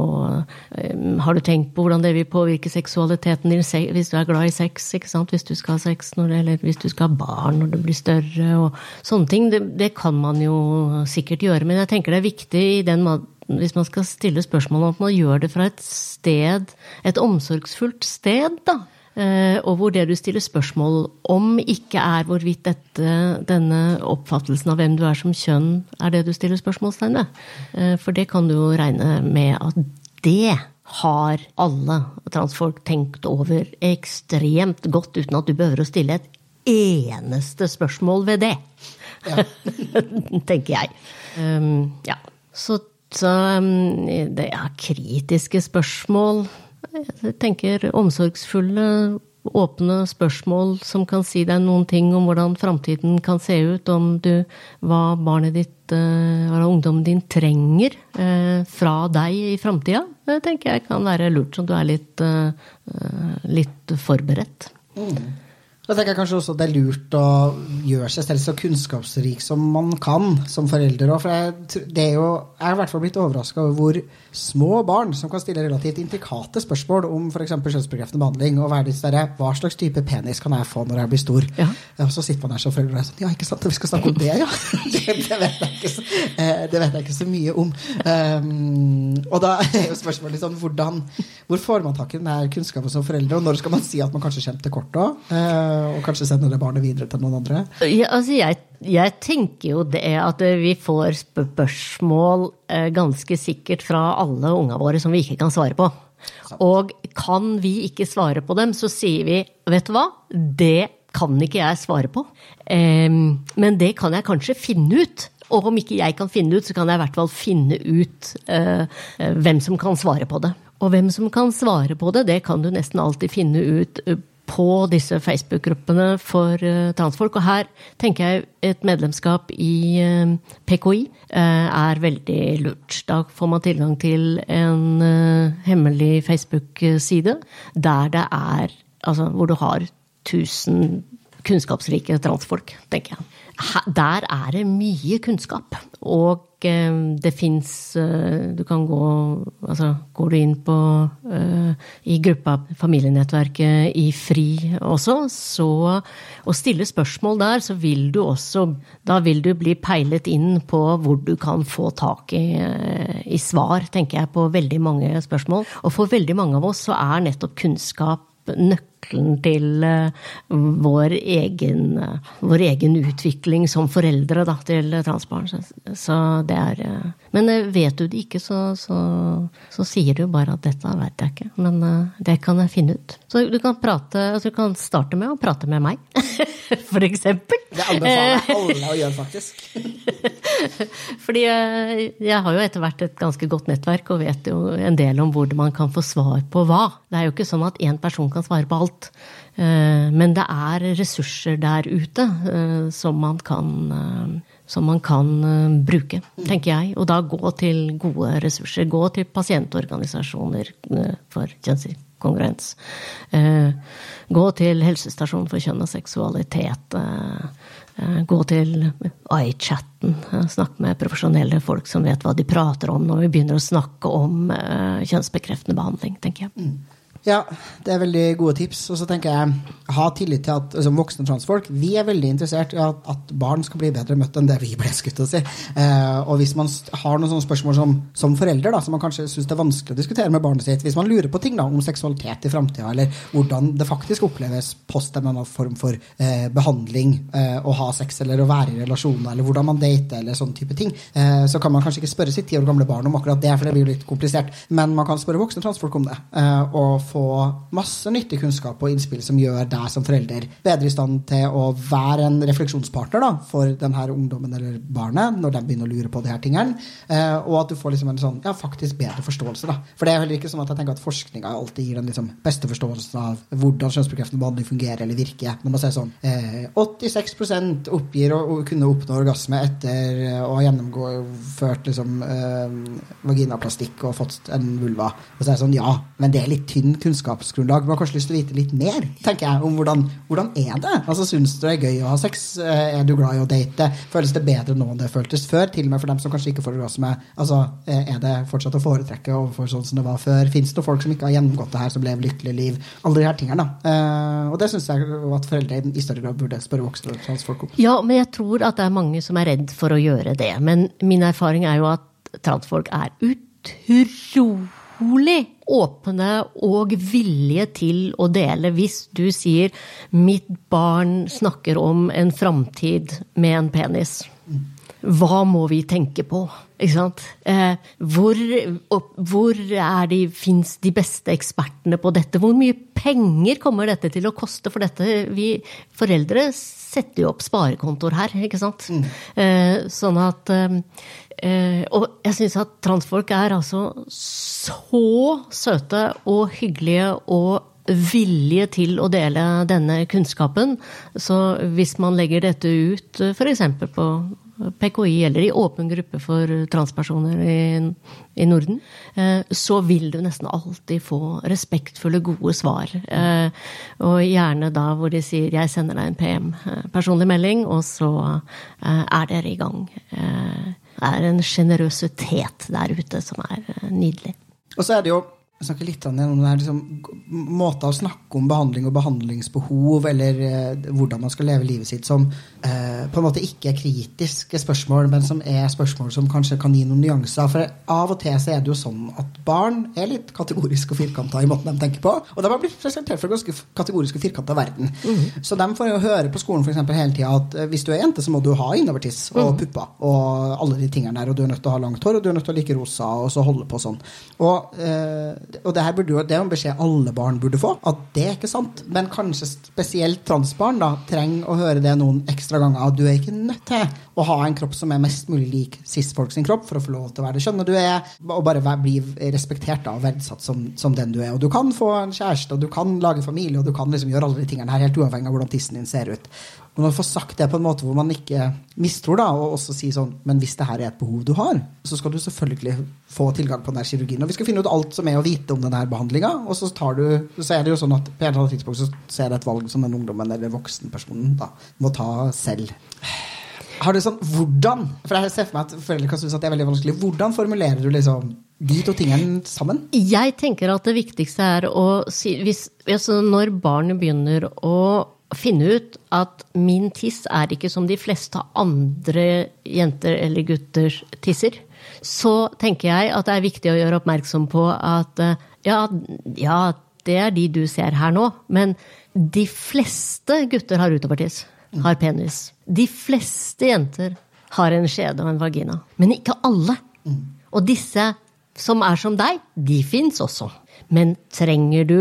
Har du tenkt på hvordan det vil påvirke seksualiteten din hvis du er glad i sex? Hvis du skal ha sex, når, eller hvis du skal ha barn når du blir større, og sånne ting. Det, det kan man jo sikkert gjøre. Men jeg tenker det er viktig i den hvis man skal stille spørsmål om at man gjør det fra et sted, et omsorgsfullt sted, da. Eh, og hvor det du stiller spørsmål om, ikke er hvorvidt dette, denne oppfattelsen av hvem du er som kjønn, er det du stiller spørsmålstegn ved. Eh, for det kan du jo regne med at det har alle transfolk tenkt over ekstremt godt, uten at du behøver å stille et eneste spørsmål ved det. Ja. [LAUGHS] Tenker jeg. Um, ja. Så, så um, det er kritiske spørsmål jeg tenker omsorgsfulle, åpne spørsmål som kan si deg noen ting om hvordan framtiden kan se ut, om du, hva barnet ditt, eller hva ungdommen din trenger eh, fra deg i framtida. Det tenker jeg kan være lurt, så du er litt, eh, litt forberedt. Mm. Da tenker jeg kanskje også det er lurt å gjøre seg selv så kunnskapsrik som man kan som forelder. For jeg, det er jo, jeg er i hvert fall blitt overraska over hvor små barn som kan stille relativt intrikate spørsmål om f.eks. kjønnsbekreftende behandling, og være litt større, hva slags type penis kan jeg få når jeg blir stor? Ja. Og så sitter man der som forelder og er sånn Ja, ikke sant, vi skal snakke om det, ja! [LAUGHS] Det, det, vet, jeg ikke så, eh, det vet jeg ikke så mye om. Um, og da er jo spørsmålet sånn hvordan, Hvor får man tak i den kunnskapen som forelder, og når skal man si at man kanskje kommer til kort òg? Og kanskje sende det barnet videre til noen andre? Ja, altså jeg, jeg, tenker jo det at vi får spørsmål eh, ganske sikkert fra alle ungene våre som vi ikke kan svare på. Og kan vi ikke svare på dem, så sier vi vet du hva, det kan ikke jeg svare på. Men det kan jeg kanskje finne ut. Og om ikke jeg kan finne ut, så kan jeg i hvert fall finne ut hvem som kan svare på det. Og hvem som kan svare på det, det kan du nesten alltid finne ut på disse Facebook-gruppene for uh, transfolk. Og her tenker jeg et medlemskap i eh, PKI eh, er veldig lurt. Da får man tilgang til en hemmelig Facebook-side der det er Altså hvor du har 1000 kunnskapsrike transfolk, tenker jeg. Der er det mye kunnskap. Og det fins Du kan gå Altså, går du inn på i gruppa Familienettverket i FRI også, så Å stille spørsmål der, så vil du også Da vil du bli peilet inn på hvor du kan få tak i, i svar, tenker jeg, på veldig mange spørsmål. Og for veldig mange av oss så er nettopp kunnskap nøkkelen til uh, vår, egen, uh, vår egen, utvikling som foreldre da, til transbarn. Så, det er uh, Men vet du det ikke, så, så, så, sier du bare at dette vet jeg ikke. Men det kan jeg finne ut. Så du kan, prate, altså, du kan starte med å prate med meg, [LAUGHS] for eksempel. Det anbefaler jeg [LAUGHS] alle å gjøre, faktisk. [LAUGHS] Fordi jeg har jo etter hvert et ganske godt nettverk og vet jo en del om hvor man kan få svar på hva. Det er jo ikke sånn at én person kan svare på alt. Eh, men det er ressurser der ute eh, som man kan, eh, som man kan bruke, tenker jeg. Og da gå til gode ressurser. Gå til pasientorganisasjoner for kjønnskongruens. Gå til helsestasjonen for kjønn og seksualitet. Gå til iChatten. Snakk med profesjonelle folk som vet hva de prater om når vi begynner å snakke om kjønnsbekreftende behandling, tenker jeg. Mm. Ja, det er veldig gode tips. Og så tenker jeg, ha tillit til at altså, voksne transfolk vi er veldig interessert i at, at, barn skal bli bedre møtt enn det vi ble skutt å si. Eh, og hvis man har noen sånne spørsmål som, som forelder, da, som man kanskje syns det er vanskelig å diskutere med barnet sitt, hvis man lurer på ting da, om seksualitet i framtida, eller hvordan det faktisk oppleves post en annen form for eh, behandling, eh, å ha sex eller å være i relasjoner, eller hvordan man dater, eller sånne type ting, eh, så kan man kanskje ikke spørre sitt ti år gamle barn om akkurat det, for det blir jo litt komplisert. Men man kan spørre voksne transfolk om det. Eh, og få masse nyttig kunnskap og innspill som gjør deg som forelder bedre i stand til å være en refleksjonspartner da, for denne ungdommen eller barnet når de begynner å lure på de her tingene. Eh, og at du får liksom en sånn, ja, faktisk bedre forståelse. da. For det er heller ikke sånn at jeg tenker at forskninga alltid gir den liksom beste forståelsen av hvordan kjønnsbekreftende behandling fungerer eller virker. Når man ser sånn eh, 86 oppgir å, kunne oppnå orgasme etter å ha gjennomført liksom, eh, vaginaplastikk og fått en vulva. Og så er det sånn, ja, men det er litt tynn kunnskapsgrunnlag. Man har kanskje lyst til å vite litt mer tenker jeg, om hvordan, hvordan er det Altså, Syns du det er gøy å ha sex? Eh, er du glad i å date? Føles det bedre nå enn det føltes før? Til og med for dem som kanskje ikke får det Altså, som er altså, Er det fortsatt å foretrekke overfor sånn som det var før? Fins det folk som ikke har gjennomgått det her, som lever lykkelige liv? Alle de her tingene. da. Eh, og det syns jeg at foreldre i større grad burde spørre voksne transfolk om. Ja, men jeg tror at det er mange som er redd for å gjøre det. Men min erfaring er jo at transfolk er utrolig åpne og villige til å dele. Hvis du sier 'mitt barn snakker om en framtid med en penis', hva må vi tenke på? Ikke sant? Eh, hvor, hvor er de, fins de beste ekspertene på dette? Hvor mye penger kommer dette til å koste? For dette Vi foreldre setter jo opp sparekontoer her, ikke sant? Mm. Eh, sånn at eh, Eh, og jeg syns at transfolk er altså så søte og hyggelige og villige til å dele denne kunnskapen. Så hvis man legger dette ut eh, f.eks. på PKI eller i åpen gruppe for transpersoner i, i, Norden, eh, så vil du nesten alltid få respektfulle, gode svar. Eh, og gjerne da hvor de sier 'jeg sender deg en PM', eh, personlig melding, og så er dere i gang. Det er en sjenerøsitet der ute som er nydelig. Og så er det jo jeg snakker litt om det liksom, måter å snakke om behandling og behandlingsbehov, eller hvordan man skal leve livet sitt, som eh, på en måte ikke er kritiske spørsmål, men som er spørsmål som kanskje kan gi noen nyanser. For av og til så er det jo sånn at barn er litt kategoriske og firkanta i måten de tenker på. Og de har blitt presentert for en ganske kategorisk og firkanta verden. Mm. Så de får jo høre på skolen for eksempel, hele tida at eh, hvis du er jente, så må du ha innovertiss og mm. pupper og alle de tingene der, og du er nødt til å ha langt hår, og du er nødt til å like rosa, og så holde på sånn. Og eh, og det her burde jo, det er jo en beskjed alle barn burde få, at det er ikke sant. Men kanskje spesielt transbarn da, trenger å høre det noen ekstra ganger. At du er ikke nødt til å ha en kropp som er mest mulig lik cis-folk sin kropp for å få lov til å være det kjønnet du er, og bare bli respektert da, og verdsatt som, som, den du er. Og du kan få en kjæreste, og du kan lage familie, og du kan liksom gjøre alle de tingene her helt uavhengig av hvordan tissen din ser ut. Og når man får sagt det på en måte hvor man ikke mistror, da, og også si sånn Men hvis det her er et behov du har, så skal du selvfølgelig få tilgang på den kirurgien. Og vi skal finne ut alt som er å vite om denne behandlinga, og så, tar du, så er det jo sånn at på et eller annet tidspunkt så er det et valg som den ungdommen eller voksenpersonen da, må ta selv. Har du sånn, hvordan For jeg ser for meg at foreldre kan synes at det er veldig vanskelig. Hvordan formulerer du liksom de to tingene sammen? Jeg tenker at det viktigste er å si hvis, altså Når barnet begynner å finne ut at min tiss er ikke som de fleste andre jenter eller gutters tisser, så tenker jeg at det er viktig å gjøre oppmerksom på at eh, ja, ja det er de du ser her nå, men de fleste gutter har utovertiss, har penis. De fleste jenter har en skjede og en vagina, men ikke alle. Og disse som er som deg, de fins også. Men trenger du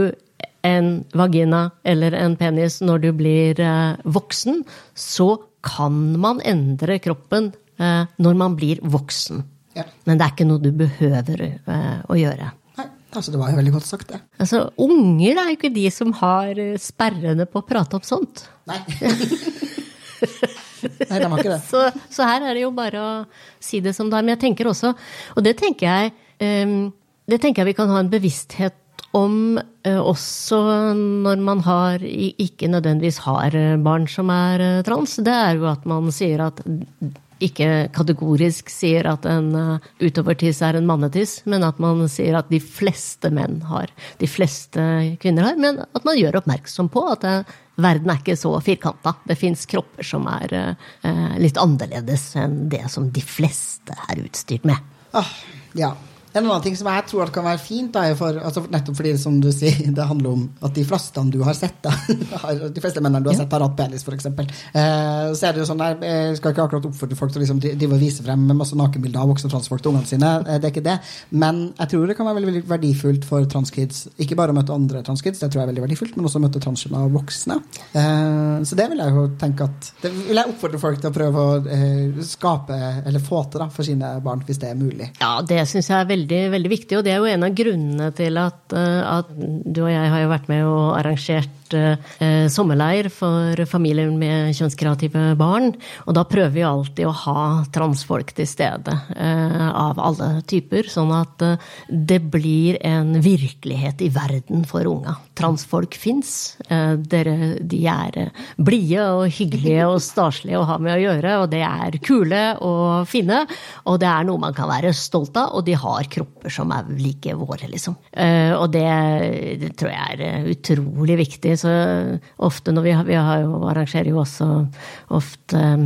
en vagina eller en penis når du blir eh, voksen, så kan man endre kroppen eh, når man blir voksen. Ja. Men det er ikke noe du behøver eh, å gjøre. Nei, altså det var jo veldig godt sagt, det. Altså, Unger er jo ikke de som har sperrene på å prate om sånt. Nei. [LAUGHS] Nei, de har ikke det. Så, så her er det jo bare å si det som det er. Men jeg tenker også, og det tenker jeg, eh, det tenker jeg vi kan ha en bevissthet om eh, også når man har, ikke nødvendigvis har eh, barn som er eh, trans. Det er jo at man sier at ikke kategorisk sier at en utovertiss er en mannetiss, men at man sier at de fleste menn har, de fleste kvinner har. Men at man gjør oppmerksom på at verden er ikke så firkanta. Det fins kropper som er litt annerledes enn det som de fleste er utstyrt med. Ah, ja. En annen ting som jeg tror at kan være fint, da, for, altså nettopp fordi som du sier, [LAUGHS] det handler om at de fleste du har sett, da, [LAUGHS] har- de fleste mennene du har sett, har hatt penis, f.eks. Eh, så er det jo sånn der, Jeg skal ikke akkurat oppfordre folk til å liksom drive og vise frem masse nakenbilder av voksne transfolk til ungene sine, eh, det er ikke det. Men jeg tror det kan være veldig, veldig verdifullt for transkids, ikke bare å møte andre transkids, det tror jeg er veldig verdifullt, men også å møte transkjønna voksne. Eh, så det vil jeg jo tenke at Det vil jeg oppfordre folk til å prøve å eh, skape, eller få til, da, for sine barn, hvis det er mulig. Ja, det synes jeg er veldig, veldig viktig, og det er jo en av grunnene til at, eh, at du og jeg har jo vært med og arrangert eh, sommerleir for familier med kjønnskreative barn. Og da prøver vi alltid å ha transfolk til stede eh, av alle typer, sånn at eh, det blir en virkelighet i verden for unga. Transfolk fins. Eh, de er eh, blide og hyggelige og staselige å ha med å gjøre, og det er kule og fine, og det er noe man kan være stolt av, og de har kropper som er like våre, liksom. Eh, og det, det tror jeg er utrolig viktig. Så ofte når vi, vi har arrangerer jo også ofte eh,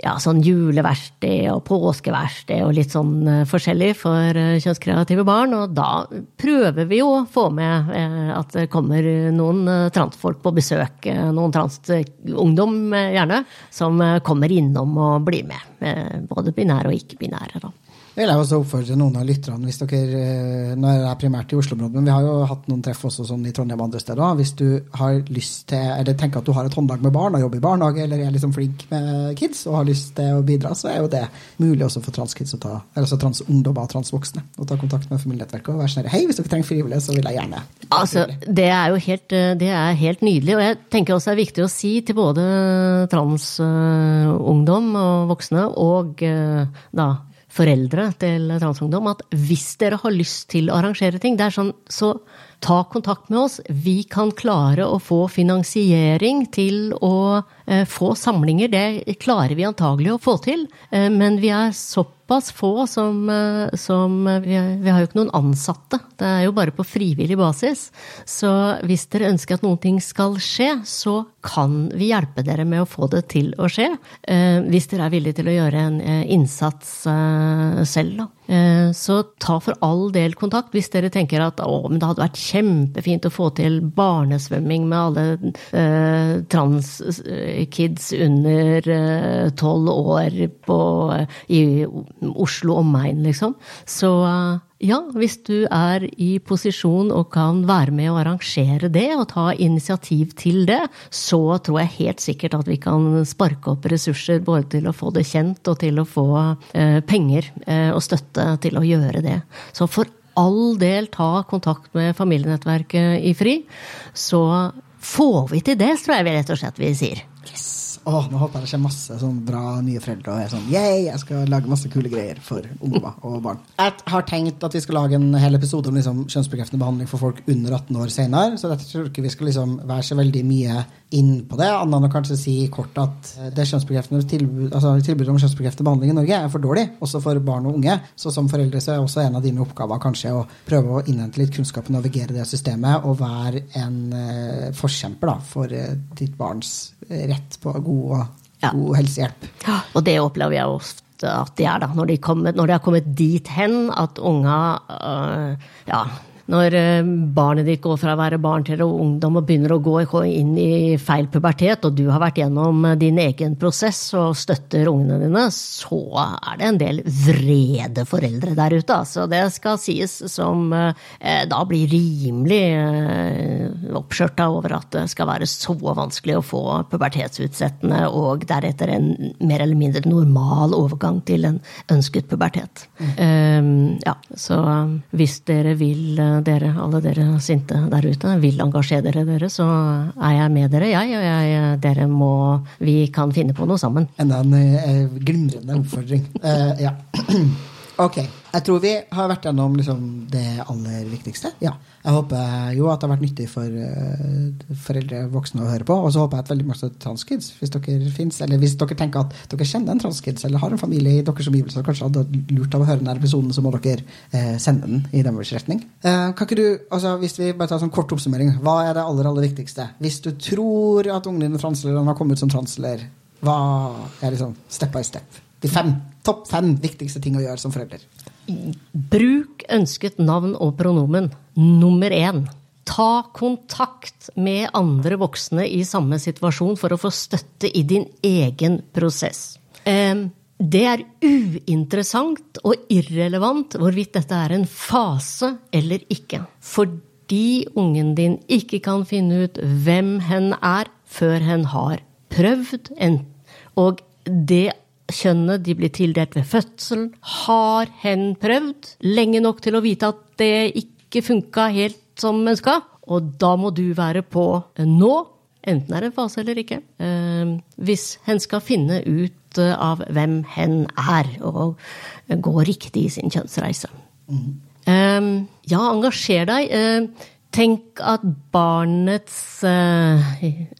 ja, sånn juleverksted og påskeverksted og litt sånn eh, forskjellig for eh, kjønnskreative barn. Og da prøver vi jo å få med at det kommer noen transfolk på besøk. Noen transungdom, gjerne, som kommer innom og blir med. Både binære og ikke-binære, da. Vil jeg også oppfordre noen av lytterne, hvis dere eh, Nå er jeg primært i Oslo-området, men vi har jo hatt noen treff også sånn i Trondheim og andre steder. Hvis du har lyst til, eller tenker at du har et håndlag med barn og jobber i barnehage, eller er liksom flink med kids og har lyst til å bidra, så er jo det mulig også for transkids å ta, eller altså transungdommer og transvoksne å ta kontakt med familienettverket og være sånn Hei, hvis dere trenger frivillige, så vil jeg gjerne. Altså, det er jo helt, eh, det er helt nydelig. Og jeg tenker også det er viktig å si til både transungdom og voksne og eh, da foreldre til transungdom at hvis dere har lyst til å arrangere ting, det er sånn, så ta kontakt med oss. Vi kan klare å få finansiering til å få samlinger. Det klarer vi antagelig å få til, eh, men vi er såpass få som, eh, som vi, vi har jo ikke noen ansatte. Det er jo bare på frivillig basis. Så hvis dere ønsker at noen ting skal skje, så kan vi hjelpe dere med å få det til å skje. eh, Hvis dere er villige til å gjøre en eh, innsats eh, selv, da. Eh, Så ta for all del kontakt hvis dere tenker at å, men det hadde vært kjempefint å få til barnesvømming med alle eh, transkids under tolv år på, i Oslo omegn, liksom. Så eh, ja, hvis du er i posisjon og kan være med å arrangere det og ta initiativ til det, så tror jeg helt sikkert at vi kan sparke opp ressurser både til å få det kjent og til å få eh, penger eh, og støtte til å gjøre det. Så for all del ta kontakt med familienettverket i FRI, så får vi til det, tror jeg vi rett og slett vi sier. Yes. Åh, nå håper jeg det kommer masse sånn bra nye foreldre og er sånn yeah, jeg skal lage masse kule greier for ungdommer [LAUGHS] og barn. Jeg har tenkt at vi skal lage en hel episode om liksom, kjønnsbekreftende behandling for folk under 18 år senere, så dette tror jeg ikke vi skal liksom være så veldig mye inn på det, annet enn å kanskje si kort at det tilbud, altså tilbudet om kjønnsbekreftende behandling i Norge er for dårlig, også for barn og unge. Så som foreldre så er også en av dine oppgaver kanskje å prøve å innhente litt kunnskap og navigere det systemet, og være en uh, forkjemper da, for uh, ditt barns rett på god, ja. god helsehjelp. Ja, og det opplever jeg ofte at de er, da. Når de, kommer, når de har kommet dit hen at unger øh, ja, når eh, barnet ditt går fra å være barn til ungdom og begynner å gå inn i feil pubertet, og du har vært gjennom eh, din egen prosess og støtter ungene dine, så er det en del vrede foreldre der ute. Så Det skal sies som eh, da blir rimelig oppskjørta over at det skal være så vanskelig å få pubertetsutsettende og deretter en mer eller mindre normal overgang til en ønsket pubertet. Mm. Um, ja, så hvis dere vil dere, alle dere sinte der ute, vil engasjere dere, dere, så er jeg med dere, jeg. Og jeg, dere må Vi kan finne på noe sammen. Enda en en glimrende oppfordring. Uh, ja. [CLEARS THROAT] ok. Jeg tror vi har vært gjennom liksom det aller viktigste. Ja. Jeg håper jo at det har vært nyttig for uh, foreldre voksne å høre på. Og så håper jeg at veldig masse transkids, hvis dere finnes, eller hvis dere tenker at dere kjenner en transkids eller har en familie i deres omgivelser kanskje hadde lurt av å høre denne episoden, så må dere uh, sende den i deres retning. Uh, kan ikke du, altså Hvis vi bare tar en sånn kort oppsummering, hva er det aller aller viktigste? Hvis du tror at ungen din er transler, har kommet ut som transler, hva er liksom step by step? De fem, topp fem viktigste ting å gjøre som forelder. Bruk ønsket navn og pronomen. Nummer én. Ta kontakt med andre voksne i samme situasjon for å få støtte i din egen prosess. Det er uinteressant og irrelevant hvorvidt dette er en fase eller ikke. Fordi ungen din ikke kan finne ut hvem hen er før hen har prøvd, og det kjønnet de blir tildelt ved fødselen, har hen prøvd lenge nok til å vite at det ikke funka helt som ønska. Og da må du være på nå, enten er det en fase eller ikke, eh, hvis hen skal finne ut eh, av hvem hen er, og gå riktig i sin kjønnsreise. Mm. Ja, engasjer deg. Tenk at barnets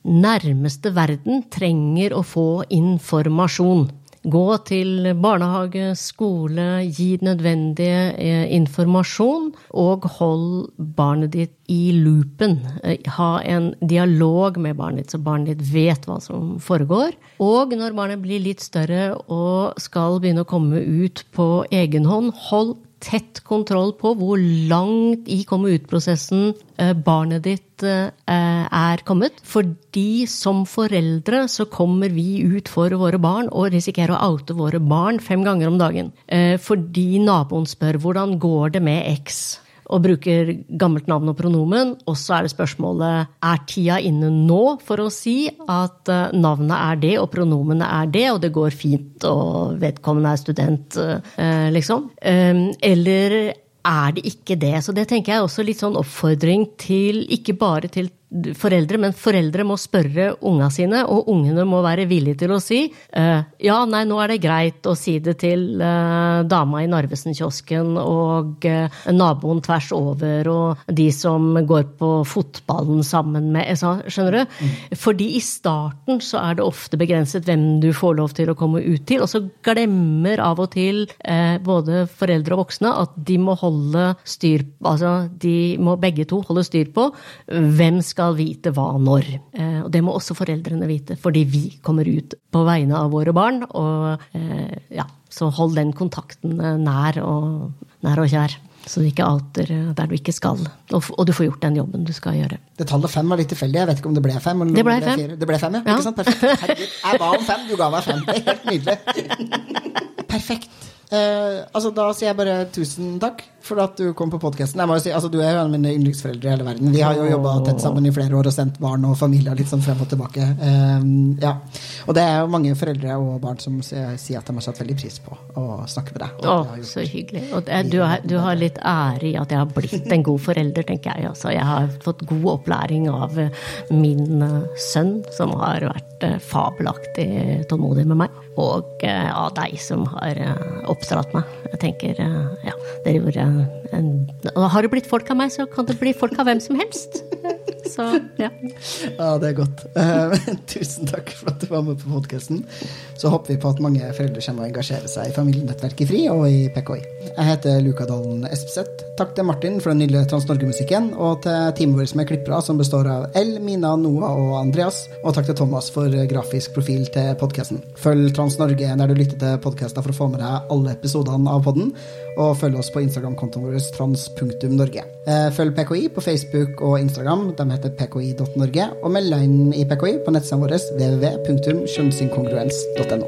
nærmeste verden trenger å få informasjon. Gå til barnehage, skole, gi nødvendig eh, informasjon, og hold barnet ditt i loopen. Eh, ha en dialog med barnet ditt, så barnet ditt vet hva som foregår. Og når barnet blir litt større og skal begynne å komme ut på egen hånd, hold tett kontroll på hvor langt i komme ut-prosessen eh, barnet ditt eh, er kommet. Fordi som foreldre så kommer vi ut for våre barn og risikerer å oute våre barn fem ganger om dagen. Eh, fordi naboen spør hvordan går det med X? Og bruker gammelt navn og pronomen. Og så er det spørsmålet er tida inne nå for å si at eh, navnet er det, og pronomene er det, og det går fint, og vedkommende er student, eh, liksom. Eh, eller er det ikke det? Så det tenker jeg er også litt sånn oppfordring til, ikke bare til foreldre, men foreldre må spørre unga sine, og ungene må være villige til å si uh, ja, nei, nå er det greit å si det til uh, dama i Narvesen-kiosken og uh, naboen tvers over og de som går på fotballen sammen med Skjønner du? Mm. Fordi i starten så er det ofte begrenset hvem du får lov til å komme ut til, og så glemmer av og til både foreldre og voksne at de må holde styr Altså de må begge to holde styr på hvem skal skal vite hva når. Eh, og det må også foreldrene vite, fordi vi kommer ut på vegne av våre barn. Og eh, ja, så hold den kontakten eh, nær og, nær og kjær. Så du ikke outer der du ikke skal. Og, og, du får gjort den jobben du skal gjøre. Det tallet fem var litt tilfeldig. Jeg vet ikke om det ble fem. det ble fem. Det ble fem, ja. ja. Ikke sant? Perfekt. Herregud. Jeg ba om fem, du ga meg fem. Det er helt nydelig. [LAUGHS] Perfekt. Uh, altså, da sier jeg bare tusen takk for at du kom på podkasten. Si, altså, du er jo en av mine yndlingsforeldre i hele verden. Vi har jo jobba tett sammen i flere år og sendt barn og familier litt sånn frem og tilbake. Um, ja. Og det er jo mange foreldre og barn som sier at de har satt veldig pris på å snakke med deg. Å, så hyggelig. Og det, du, har, du, har, litt ære i at jeg har blitt en god forelder, tenker jeg. Altså, jeg har fått god opplæring av min sønn, som har vært fabelaktig tålmodig med meg og av deg som har oppdratt meg. Jeg tenker, ja, dere gjorde Mm. Og har det blitt folk av meg, så kan det bli folk av hvem som helst. Så, ja. ja, det er godt. tusen takk for at du var med på podkasten. Så håper vi på at mange foreldre kommer å engasjere seg i Familienettverket FRI og i PKI. Jeg heter Luka Dalen Espeseth. Takk til Martin for den nydelige Trans-Norge-musikken, og til teamet vårt med klippere, som består av L, Mina, Noah og Andreas. Og takk til Thomas for grafisk profil til podkasten. Følg Trans Norge der du lytter til podkaster for å få med deg alle episodene av podden. Og følg oss på Instagram-kontoen vår trans.norge. Eh, følg PKI på Facebook og Instagram. De heter pki.norge. Og meld deg inn i PKI på nettsidene våre www.kjønnsinkongruens.no.